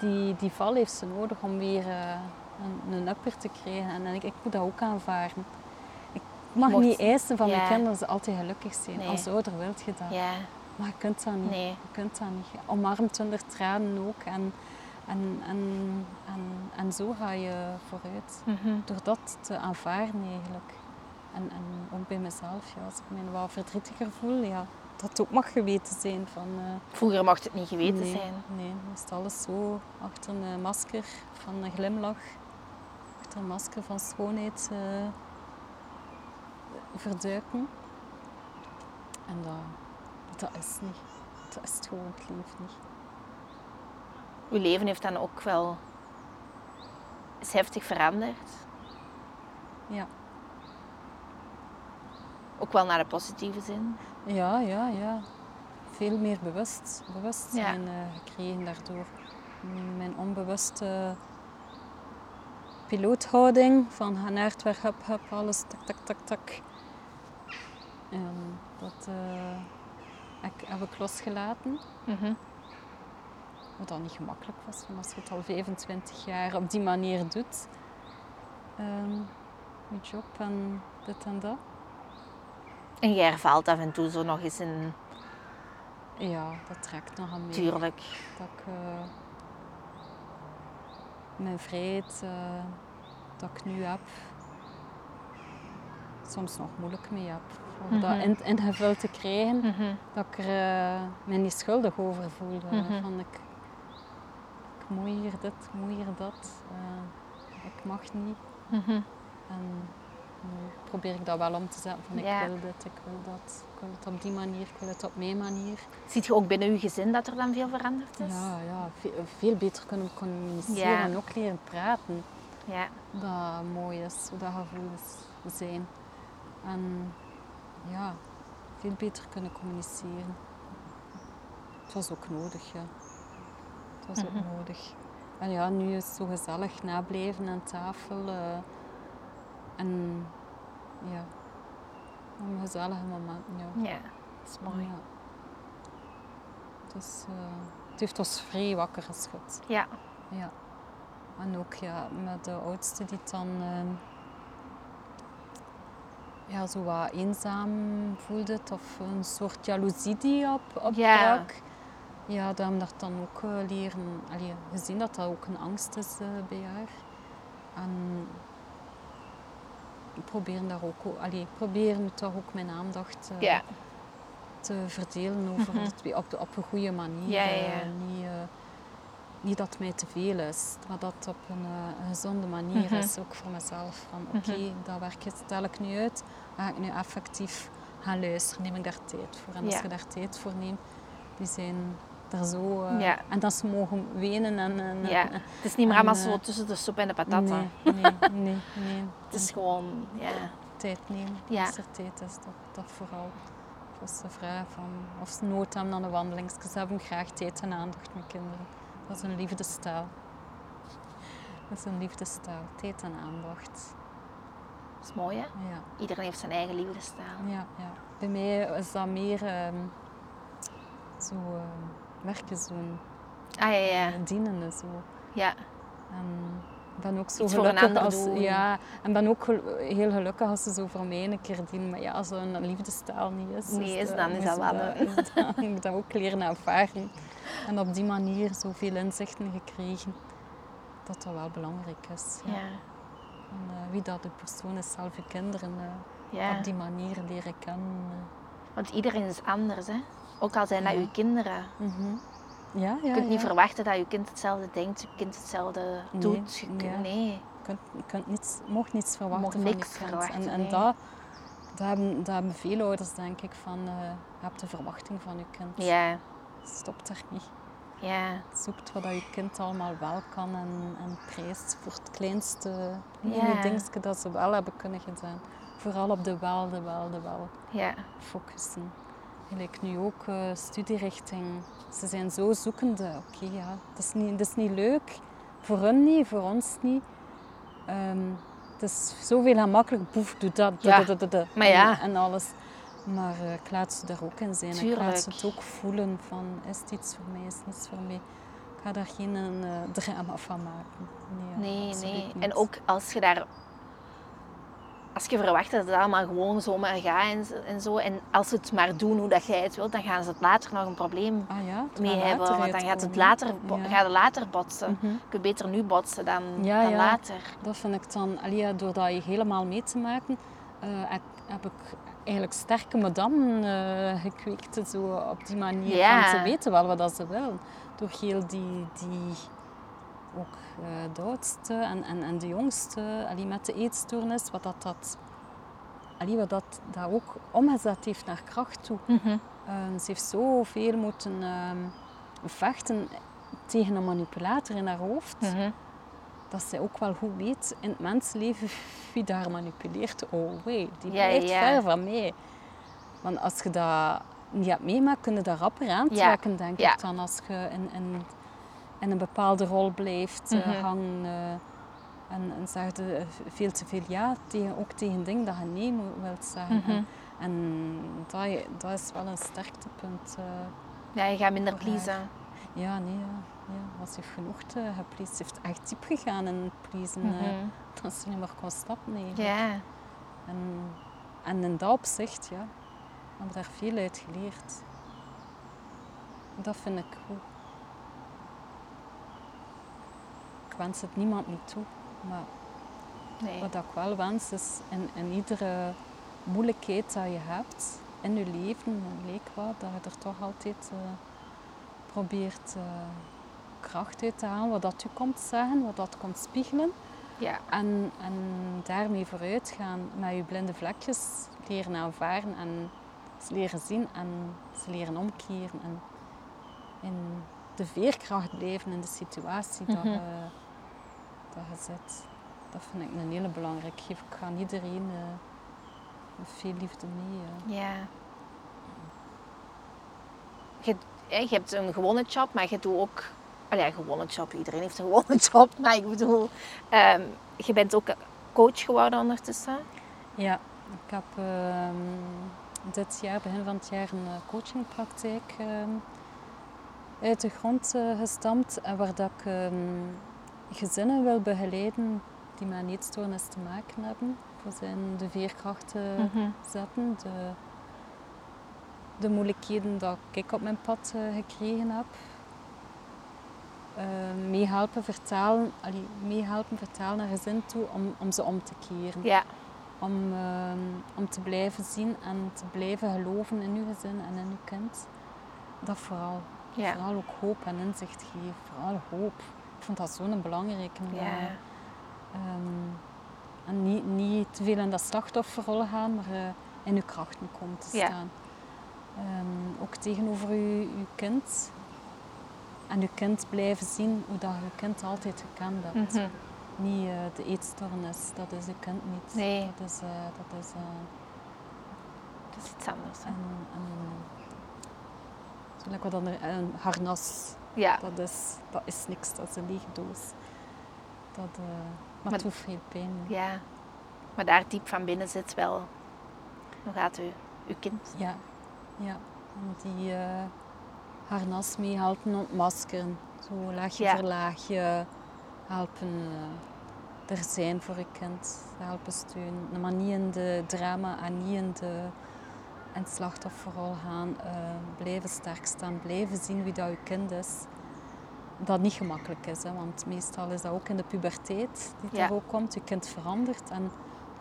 die, die val heeft ze nodig om weer eh, een, een upper te krijgen. En ik, ik moet dat ook aanvaarden. Ik mag mocht- niet eisen van mijn kinderen dat ze altijd gelukkig zijn. Nee. Als ouder wilt je dat. Ja, Maar je kunt dat niet. nee. Je kunt dat niet. Je omarmt onder tranen ook. En, en, en, en, en zo ga je vooruit. Mhm. Door dat te aanvaarden eigenlijk. En, en ook bij mezelf, ja, als ik me wat verdrietiger voel, ja, dat ook mag geweten zijn van... eh, Vroeger mocht het niet geweten nee, zijn. Nee, dan is alles zo achter een masker van een glimlach, achter een masker van schoonheid eh, verduiken. En dat, dat is niet. Dat is het gewoon het leven niet. Uw leven heeft dan ook wel... is heftig veranderd. Ja, Ook wel naar de positieve zin. ja, ja. ja. Veel meer bewust, bewustzijn Ja. eh, gekregen daardoor. Mijn onbewuste piloothouding van gaan naar het weg, hup, hup, alles, tak, tak, tak, tak. En dat eh, heb ik losgelaten. Mhm. Wat dan niet gemakkelijk was, want als je het al 25 jaar op die manier doet. ehm je job en dit en dat. En jij hervalt af en toe zo nog eens een... Ja, dat trekt nog aan mee. Tuurlijk. Dat ik eh, mijn vrijheid eh, dat ik nu heb, soms nog moeilijk mee heb. Om dat Mhm. in, ingevuld te krijgen, Mhm. dat ik er eh, me niet schuldig over voelde. Mhm. Van ik moet hier dit, ik moet hier dat. eh, ik mag niet. Mhm. En nu probeer ik dat wel om te zetten van ik wil dit, ik wil dat. Ik wil het op die manier, ik wil het op mijn manier. Ziet je ook binnen uw gezin dat er dan veel veranderd is? Ja, ja veel, veel beter kunnen communiceren Ja. en ook leren praten. Ja. Dat mooi is, hoe dat gevoelens zijn. En ja, veel beter kunnen communiceren. Het was ook nodig, ja. Het was Mhm. ook nodig. En ja, nu is het zo gezellig nablijven aan tafel. eh, en ja, een gezellige moment. Ja. Ja, dat is mooi. Ja. Dus, eh, het heeft ons vrij wakker geschud. Ja. Ja. En ook ja, met de oudste die dan ehm, ja, zo wat eenzaam voelde, of een soort jaloezie die op, opbrak. Ja. Ja, dat hem dat dan ook eh, leren, allee, gezien dat dat ook een angst is eh, bij haar. En proberen daar ook, allee, proberen toch ook mijn aandacht eh, Ja. te verdelen over de twee, op, de, op een goede manier. Ja, niet, niet dat het mij te veel is, maar dat het op een, een gezonde manier Mhm. is, ook voor mezelf. Van oké, Mhm. dat werk stel ik nu uit, ga ik nu effectief gaan luisteren, neem ik daar tijd voor. En als je daar tijd voor neemt, die zijn er zo... eh, Ja. En dat ze mogen wenen en... en ja. Het is niet meer allemaal eh, zo tussen de soep en de patat. Nee, nee, nee, nee. Het is gewoon... Ja. tijd nemen. Ja. Als er tijd is, dat, dat vooral. Als ze vragen van, of ze nood hebben aan de wandeling. Ze hebben graag tijd en aandacht met kinderen. Dat is een liefdestaal. Dat is een liefdestaal. Tijd en aandacht. Dat is mooi, hè? Ja, Iedereen heeft zijn eigen liefdestaal. ja, ja. Bij mij is dat meer ehm, zo ehm, werken, zo'n Ah, ja, ja. dienende zo. Ja. En ben ook zo Iets voor een gelukkig als... doen. Ja, en ben ook heel gelukkig als ze zo voor mij een keer dienen. Maar ja, als een liefdestaal niet is... Nee, is, dat- dan is dat wel een- is Ik moet dat ook leren ervaren. En op die manier zoveel inzichten gekregen. Dat dat wel belangrijk is. Ja. Ja. En, eh, wie dat de persoon is, zelf je kinderen eh, ja. op die manier leren kennen. eh. Want iedereen is anders, hè. Ook al zijn dat Ja. je kinderen. Mhm. Ja, ja, Je kunt niet ja. verwachten dat je kind hetzelfde denkt, je kind hetzelfde Nee, doet. Je kunt- ja. Nee. Je kunt, je kunt niets, mocht niets verwachten Mocht van niks je kind. verwachten, en en nee. dat, dat, hebben, dat hebben veel ouders, denk ik, van eh heb de verwachting van je kind. Ja. Stop daar niet. Ja. Zoekt wat je kind allemaal wel kan en, en prijst voor het kleinste Ja. ja. dingetje dat ze wel hebben kunnen gedaan. Vooral op de wel, de wel, de wel Ja. focussen. Gelijk nu ook eh, studierichting. Ze zijn zo zoekende. Oké, ja, dat is, niet, dat is niet leuk. Voor hun niet, voor ons niet. Ehm, het is zoveel gemakkelijk. Boef, doe dat, Ja, da, da, da, da, maar ja. En, en alles. Maar eh, ik laat ze daar ook in zijn. Ik Tuurlijk. laat ze het ook voelen van, is het iets voor mij, is het niets voor mij. Ik ga daar geen eh, drama van maken. Nee, Nee, nee. En ook als je daar... Als je verwacht dat het allemaal gewoon zomaar gaat en, zo- en zo. En als ze het maar doen hoe dat jij het wilt, dan gaan ze het later nog een probleem Ah ja, mee hebben. Want dan gaat het later, Ja. gaat het later botsen. Mhm. Je kunt beter nu botsen dan, Ja, dan ja. later. Dat vind ik dan, allee, ja, door dat je helemaal mee te maken, eh, heb, ik eigenlijk sterke madame eh, gekweekt. Zo op die manier. Ja. Ze weten wel wat ze willen. Door heel die, die ook de oudste en, en, en de jongste, allee, met de eetstoornis, wat dat, dat, allee, wat dat, dat ook omgezet heeft naar kracht toe. Mhm. Eh, ze heeft zoveel moeten ehm, vechten tegen een manipulator in haar hoofd Mhm. dat zij ook wel goed weet in het mensenleven wie daar manipuleert. Oh wee, die blijft ver van mij. Want als je dat niet hebt meemaakt, kun je daar rapper aantrekken, denk ik dan. Als je in, in, in een bepaalde rol blijft eh, Mhm. hangen. eh, en, en zeg je eh, veel te veel ja, tegen, ook tegen dingen dat je nee wilt zeggen. Mhm. En, en dat, dat is wel een sterktepunt. Ja, je gaat minder pleasen. ja, nee, ja. ja. Heeft genoeg te gepleased. Heeft echt diep gegaan in pleasen. eh Mhm. dat ze niet meer kon stappen. eigenlijk. Ja. En, en in dat opzicht, ja, hebben we daar veel uit geleerd. Dat vind ik goed. Ik wens het niemand niet toe, maar Nee. wat ik wel wens is in, in iedere moeilijkheid dat je hebt in je leven, leek wat, dat je er toch altijd eh, probeert eh, kracht uit te halen, wat dat u komt zeggen, wat dat komt spiegelen. Ja. En, en daarmee vooruit gaan, met je blinde vlekjes leren aanvaren en ze leren zien en ze leren omkeren. En in de veerkracht blijven in de situatie dat, Mhm. Dat je zit. Dat vind ik een hele belangrijke. Ik geef ik aan iedereen met veel liefde mee. Ja. Je, hebt een gewone job, maar je doet ook... Oh ja, een gewone job. Iedereen heeft een gewone job. Maar ik bedoel, ehm, je bent ook coach geworden ondertussen. Ja, ik heb ehm, dit jaar, begin van het jaar, een eh, coachingpraktijk ehm, uit de grond eh, gestampt. En waar dat ik gezinnen wil begeleiden die met een eetstoornis te maken hebben. Voor ze in de veerkracht te zetten. De, de moeilijkheden dat ik op mijn pad eh, gekregen heb. Eh, meehelpen vertalen, allee, meehelpen vertalen naar gezin toe om, om ze om te keren Ja. om, ehm, om te blijven zien en te blijven geloven in uw gezin en in uw kind. Dat vooral. Ja. Vooral ook hoop en inzicht geven. Vooral hoop. Ik vond dat zo'n belangrijke. Ja. eh, ehm, en niet, niet te veel in dat slachtofferrol gaan, maar eh, in uw krachten komen te Ja. staan. Ehm, ook tegenover uw, uw kind. En uw kind blijven zien hoe dat je kind altijd gekend hebt. Mhm. Niet eh, de eetstoornis, dat is uw kind niet. Nee. Dat is, eh, dat is Dat is iets anders. hè. een, een, zo lekker wat ander- een harnas. Ja. Dat is, dat is niks, dat is een lege doos. Dat, eh, maar, Maar- het doet veel pijn. ja. Maar daar diep van binnen zit wel... Hoe gaat u, uw kind? Ja, ja. Die eh, harnas mee helpen ontmaskeren. Zo laagje Ja. voor laagje helpen. eh, er zijn voor je kind, helpen steunen. Maar niet in de drama en niet in de in het slachtofferrol gaan. Uh, blijven sterk staan, blijven zien wie dat je kind is. Dat niet gemakkelijk is, hè, want meestal is dat ook in de puberteit die er ook komt. Je kind verandert en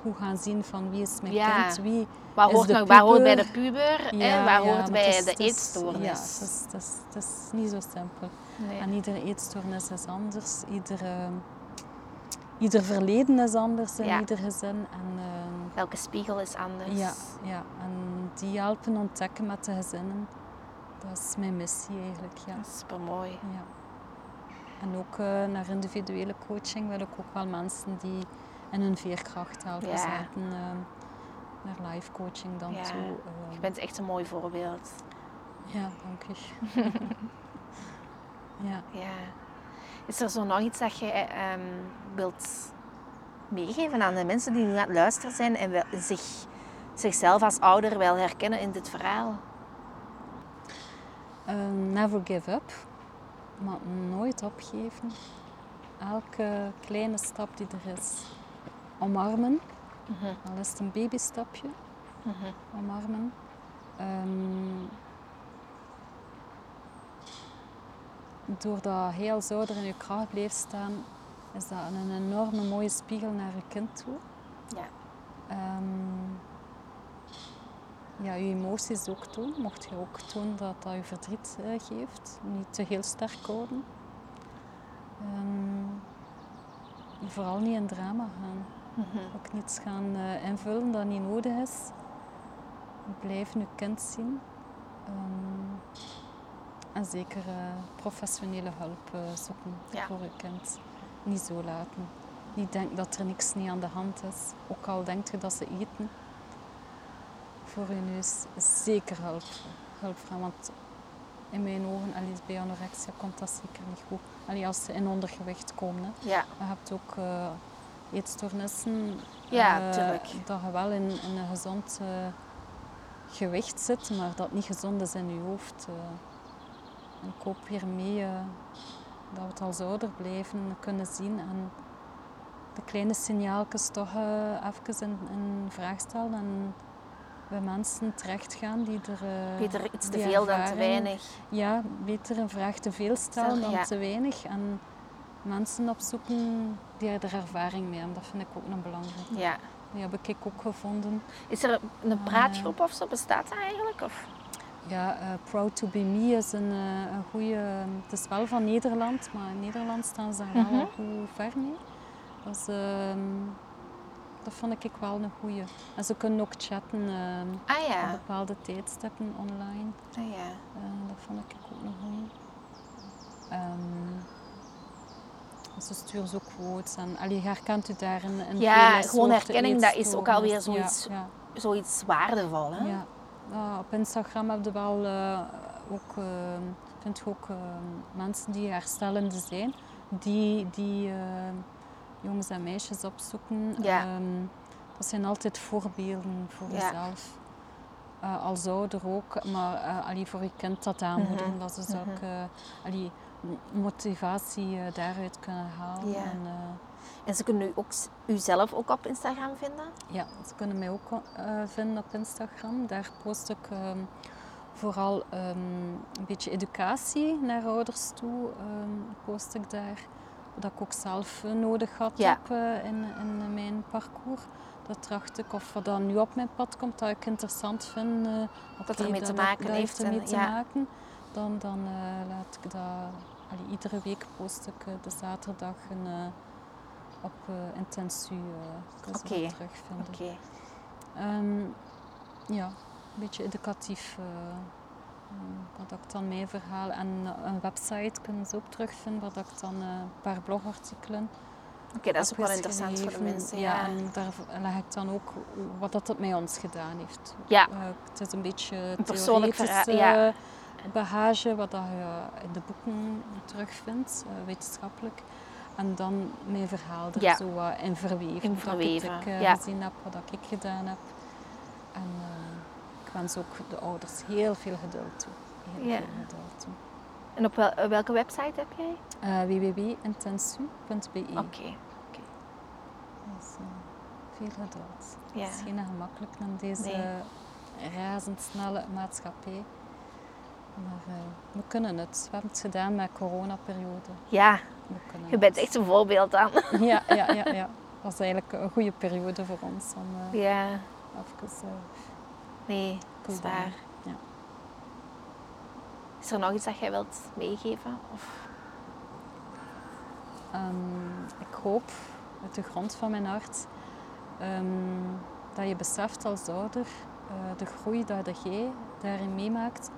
hoe gaan zien van wie is mijn kind, wie waar hoort, nog, waar hoort bij de puber en waar hoort bij de eetstoornis. Ja, het is, het, is, niet zo simpel. Nee. En iedere eetstoornis is anders, iedere, ieder verleden is anders in ieder gezin. En, uh, Elke spiegel is anders. Ja, ja, en die helpen ontdekken met de gezinnen. Dat is mijn missie eigenlijk. Ja. Super mooi. Ja. En ook uh, naar individuele coaching wil ik ook wel mensen die in hun veerkracht helpen ja. zetten. Uh, naar life coaching dan ja. toe. Uh, je bent echt een mooi voorbeeld. Ja, dank je. ja. ja. Is er zo nog iets dat je um, wilt meegeven aan de mensen die nu aan het luisteren zijn en wel, zich, zichzelf als ouder wel herkennen in dit verhaal? Uh, never give up. Maar nooit opgeven. Elke kleine stap die er is, omarmen. Uh Al is het een babystapje, uh omarmen. Um, doordat heel zouder in je kracht blijft staan, is dat een enorme mooie spiegel naar je kind toe. Ja. Um, ja, je emoties ook tonen. Mocht je ook tonen dat dat je verdriet uh, geeft. Niet te heel sterk houden. Um, vooral niet in drama gaan. Mm -hmm. Ook niets gaan uh, invullen dat niet nodig is. Blijf je kind zien. Um, en zeker uh, professionele hulp zoeken ja. voor je kind niet zo laten. Niet denken dat er niks niet aan de hand is. Ook al denkt je dat ze eten, voor je neus zeker hulp, hulp vragen. Want in mijn ogen, allee, bij anorexia komt dat zeker niet goed. Allee, als ze in ondergewicht komen. Hè. Ja. Je hebt ook uh, eetstoornissen. Ja, uh, dat je wel in, in een gezond uh, gewicht zit, maar dat niet gezond is in je hoofd. en ik hoop hiermee dat we het als ouder blijven kunnen zien en de kleine signaaltjes toch even in, in, vraag stellen en bij mensen terecht gaan die er... Uh, beter iets te veel dan te weinig. Ja, beter een vraag te veel stellen dan te weinig. En mensen opzoeken die er ervaring mee hebben. Dat vind ik ook nog belangrijk. Ja. Die heb ik ook gevonden. Is er een praatgroep of zo? Bestaat dat eigenlijk? Of? Ja, uh, Proud to be me is een, uh, een goede. Het is wel van Nederland, maar in Nederland staan ze daar wel mm goed ver mee. Dat, is, uh, dat vond ik wel een goede. En ze kunnen ook chatten ehm, ah, ja. op bepaalde tijdstippen online. Ah, ja. Eh, dat vond ik ook een goede. Um, ze sturen zo quotes en allee, herkent u daar een, een Ja, gewoon herkenning, dat is ook alweer zoiets, ja, ja. zoiets waardevol. Hè? Ja. Uh, op Instagram heb je wel uh, ook, uh, vind je ook mensen die herstellende zijn, die, die jongens en meisjes opzoeken. Ja. Um, dat zijn altijd voorbeelden voor jezelf. als ouder ook, maar allee, voor je kind dat aanmoedigen. Mm -hmm. Dat is ook allee, motivatie daaruit kunnen halen. Ja. En, en ze kunnen u, ook, u zelf ook op Instagram vinden? Ja, ze kunnen mij ook uh, vinden op Instagram. Daar post ik um, vooral um, een beetje educatie naar ouders toe. Um, post ik daar. Dat ik ook zelf nodig had ja. heb uh, in, in mijn parcours. Dat tracht ik, of wat dan nu op mijn pad komt, dat ik interessant vind. Uh, dat er mee te maken dat, heeft. ermee te ja. maken. Dan, dan laat ik dat... Allee, iedere week post ik de zaterdag een op intensu okay. terugvinden. Okay. Um, ja, een beetje educatief. Uh, wat ik dan mee verhaal. En een website kunnen ze ook terugvinden, waar ik dan een paar blogartikelen. Oké, okay, dat is ook wel interessant voor de mensen. Ja, ja, en daar leg ik dan ook wat dat het met ons gedaan heeft. Ja. Uh, het is een beetje een persoonlijk verhaal. Ja. bagage, wat dat je in de boeken terugvindt, uh, wetenschappelijk. En dan mijn verhaal er ja. zo uh, in verweven. In verweven. Dat ik uh, ja. gezien heb, wat ik gedaan heb. En wens ook de ouders heel veel geduld toe. Heel ja. veel geduld toe. En op wel, welke website heb jij? www.intensu.be Oké. Okay. Dus uh, veel geduld. Ja. Het is geen gemakkelijk in deze Nee. razendsnelle maatschappij. Maar eh, we kunnen het. We hebben het gedaan met coronaperiode. Ja, We kunnen je bent echt een voorbeeld dan. Ja, ja, ja, ja. Dat was eigenlijk een goede periode voor ons om eh, Ja, even eh, nee, dat is waar. Ja. Is er nog iets dat jij wilt meegeven? Of... Ehm, ik hoop uit de grond van mijn hart ehm, dat je beseft als ouder eh, de groei dat jij daarin meemaakt,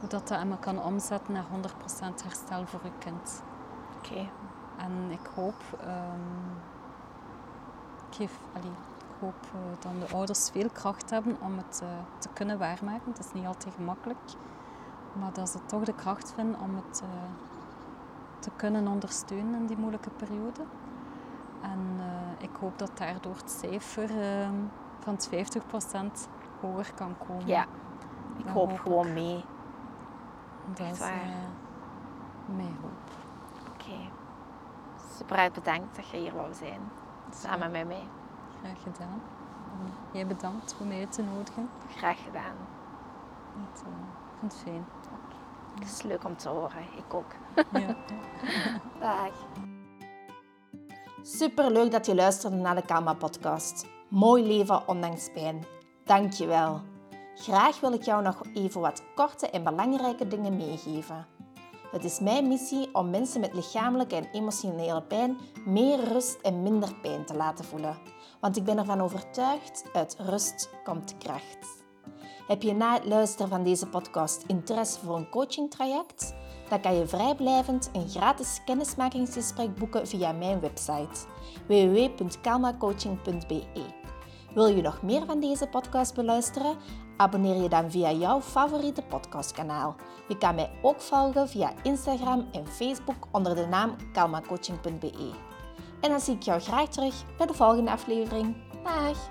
hoe dat, dat hem kan omzetten naar 100% herstel voor je kind. Oké, En ik hoop, ehm, ik, geef, allee, hoop eh, dat de ouders veel kracht hebben om het eh, te kunnen waarmaken. Het is niet altijd gemakkelijk, maar dat ze toch de kracht vinden om het eh, te kunnen ondersteunen in die moeilijke periode. En ik hoop dat daardoor het cijfer ehm, van het 50% hoger kan komen. ja. Ik hoop ik. gewoon mee. dat echt is waar. mijn hoop. Oké. Super uit bedankt dat je hier wou zijn. Samen met mij. Graag gedaan. Jij bedankt voor mij uit te nodigen. Graag gedaan. Het, eh, ik vind het fijn. Het is leuk om te horen. Ik ook. Ja. Dag. Super leuk dat je luisterde naar de Kalma podcast. Mooi leven ondanks pijn. Dank je wel. Graag wil ik jou nog even wat korte en belangrijke dingen meegeven. Het is mijn missie om mensen met lichamelijke en emotionele pijn meer rust en minder pijn te laten voelen. Want ik ben ervan overtuigd, uit rust komt kracht. Heb je na het luisteren van deze podcast interesse voor een coachingtraject? Dan kan je vrijblijvend een gratis kennismakingsgesprek boeken via mijn website www.kalmacoaching.be. Wil je nog meer van deze podcast beluisteren? Abonneer je dan via jouw favoriete podcastkanaal. Je kan mij ook volgen via Instagram en Facebook onder de naam kalmacoaching.be. En dan zie ik jou graag terug bij de volgende aflevering. Dag!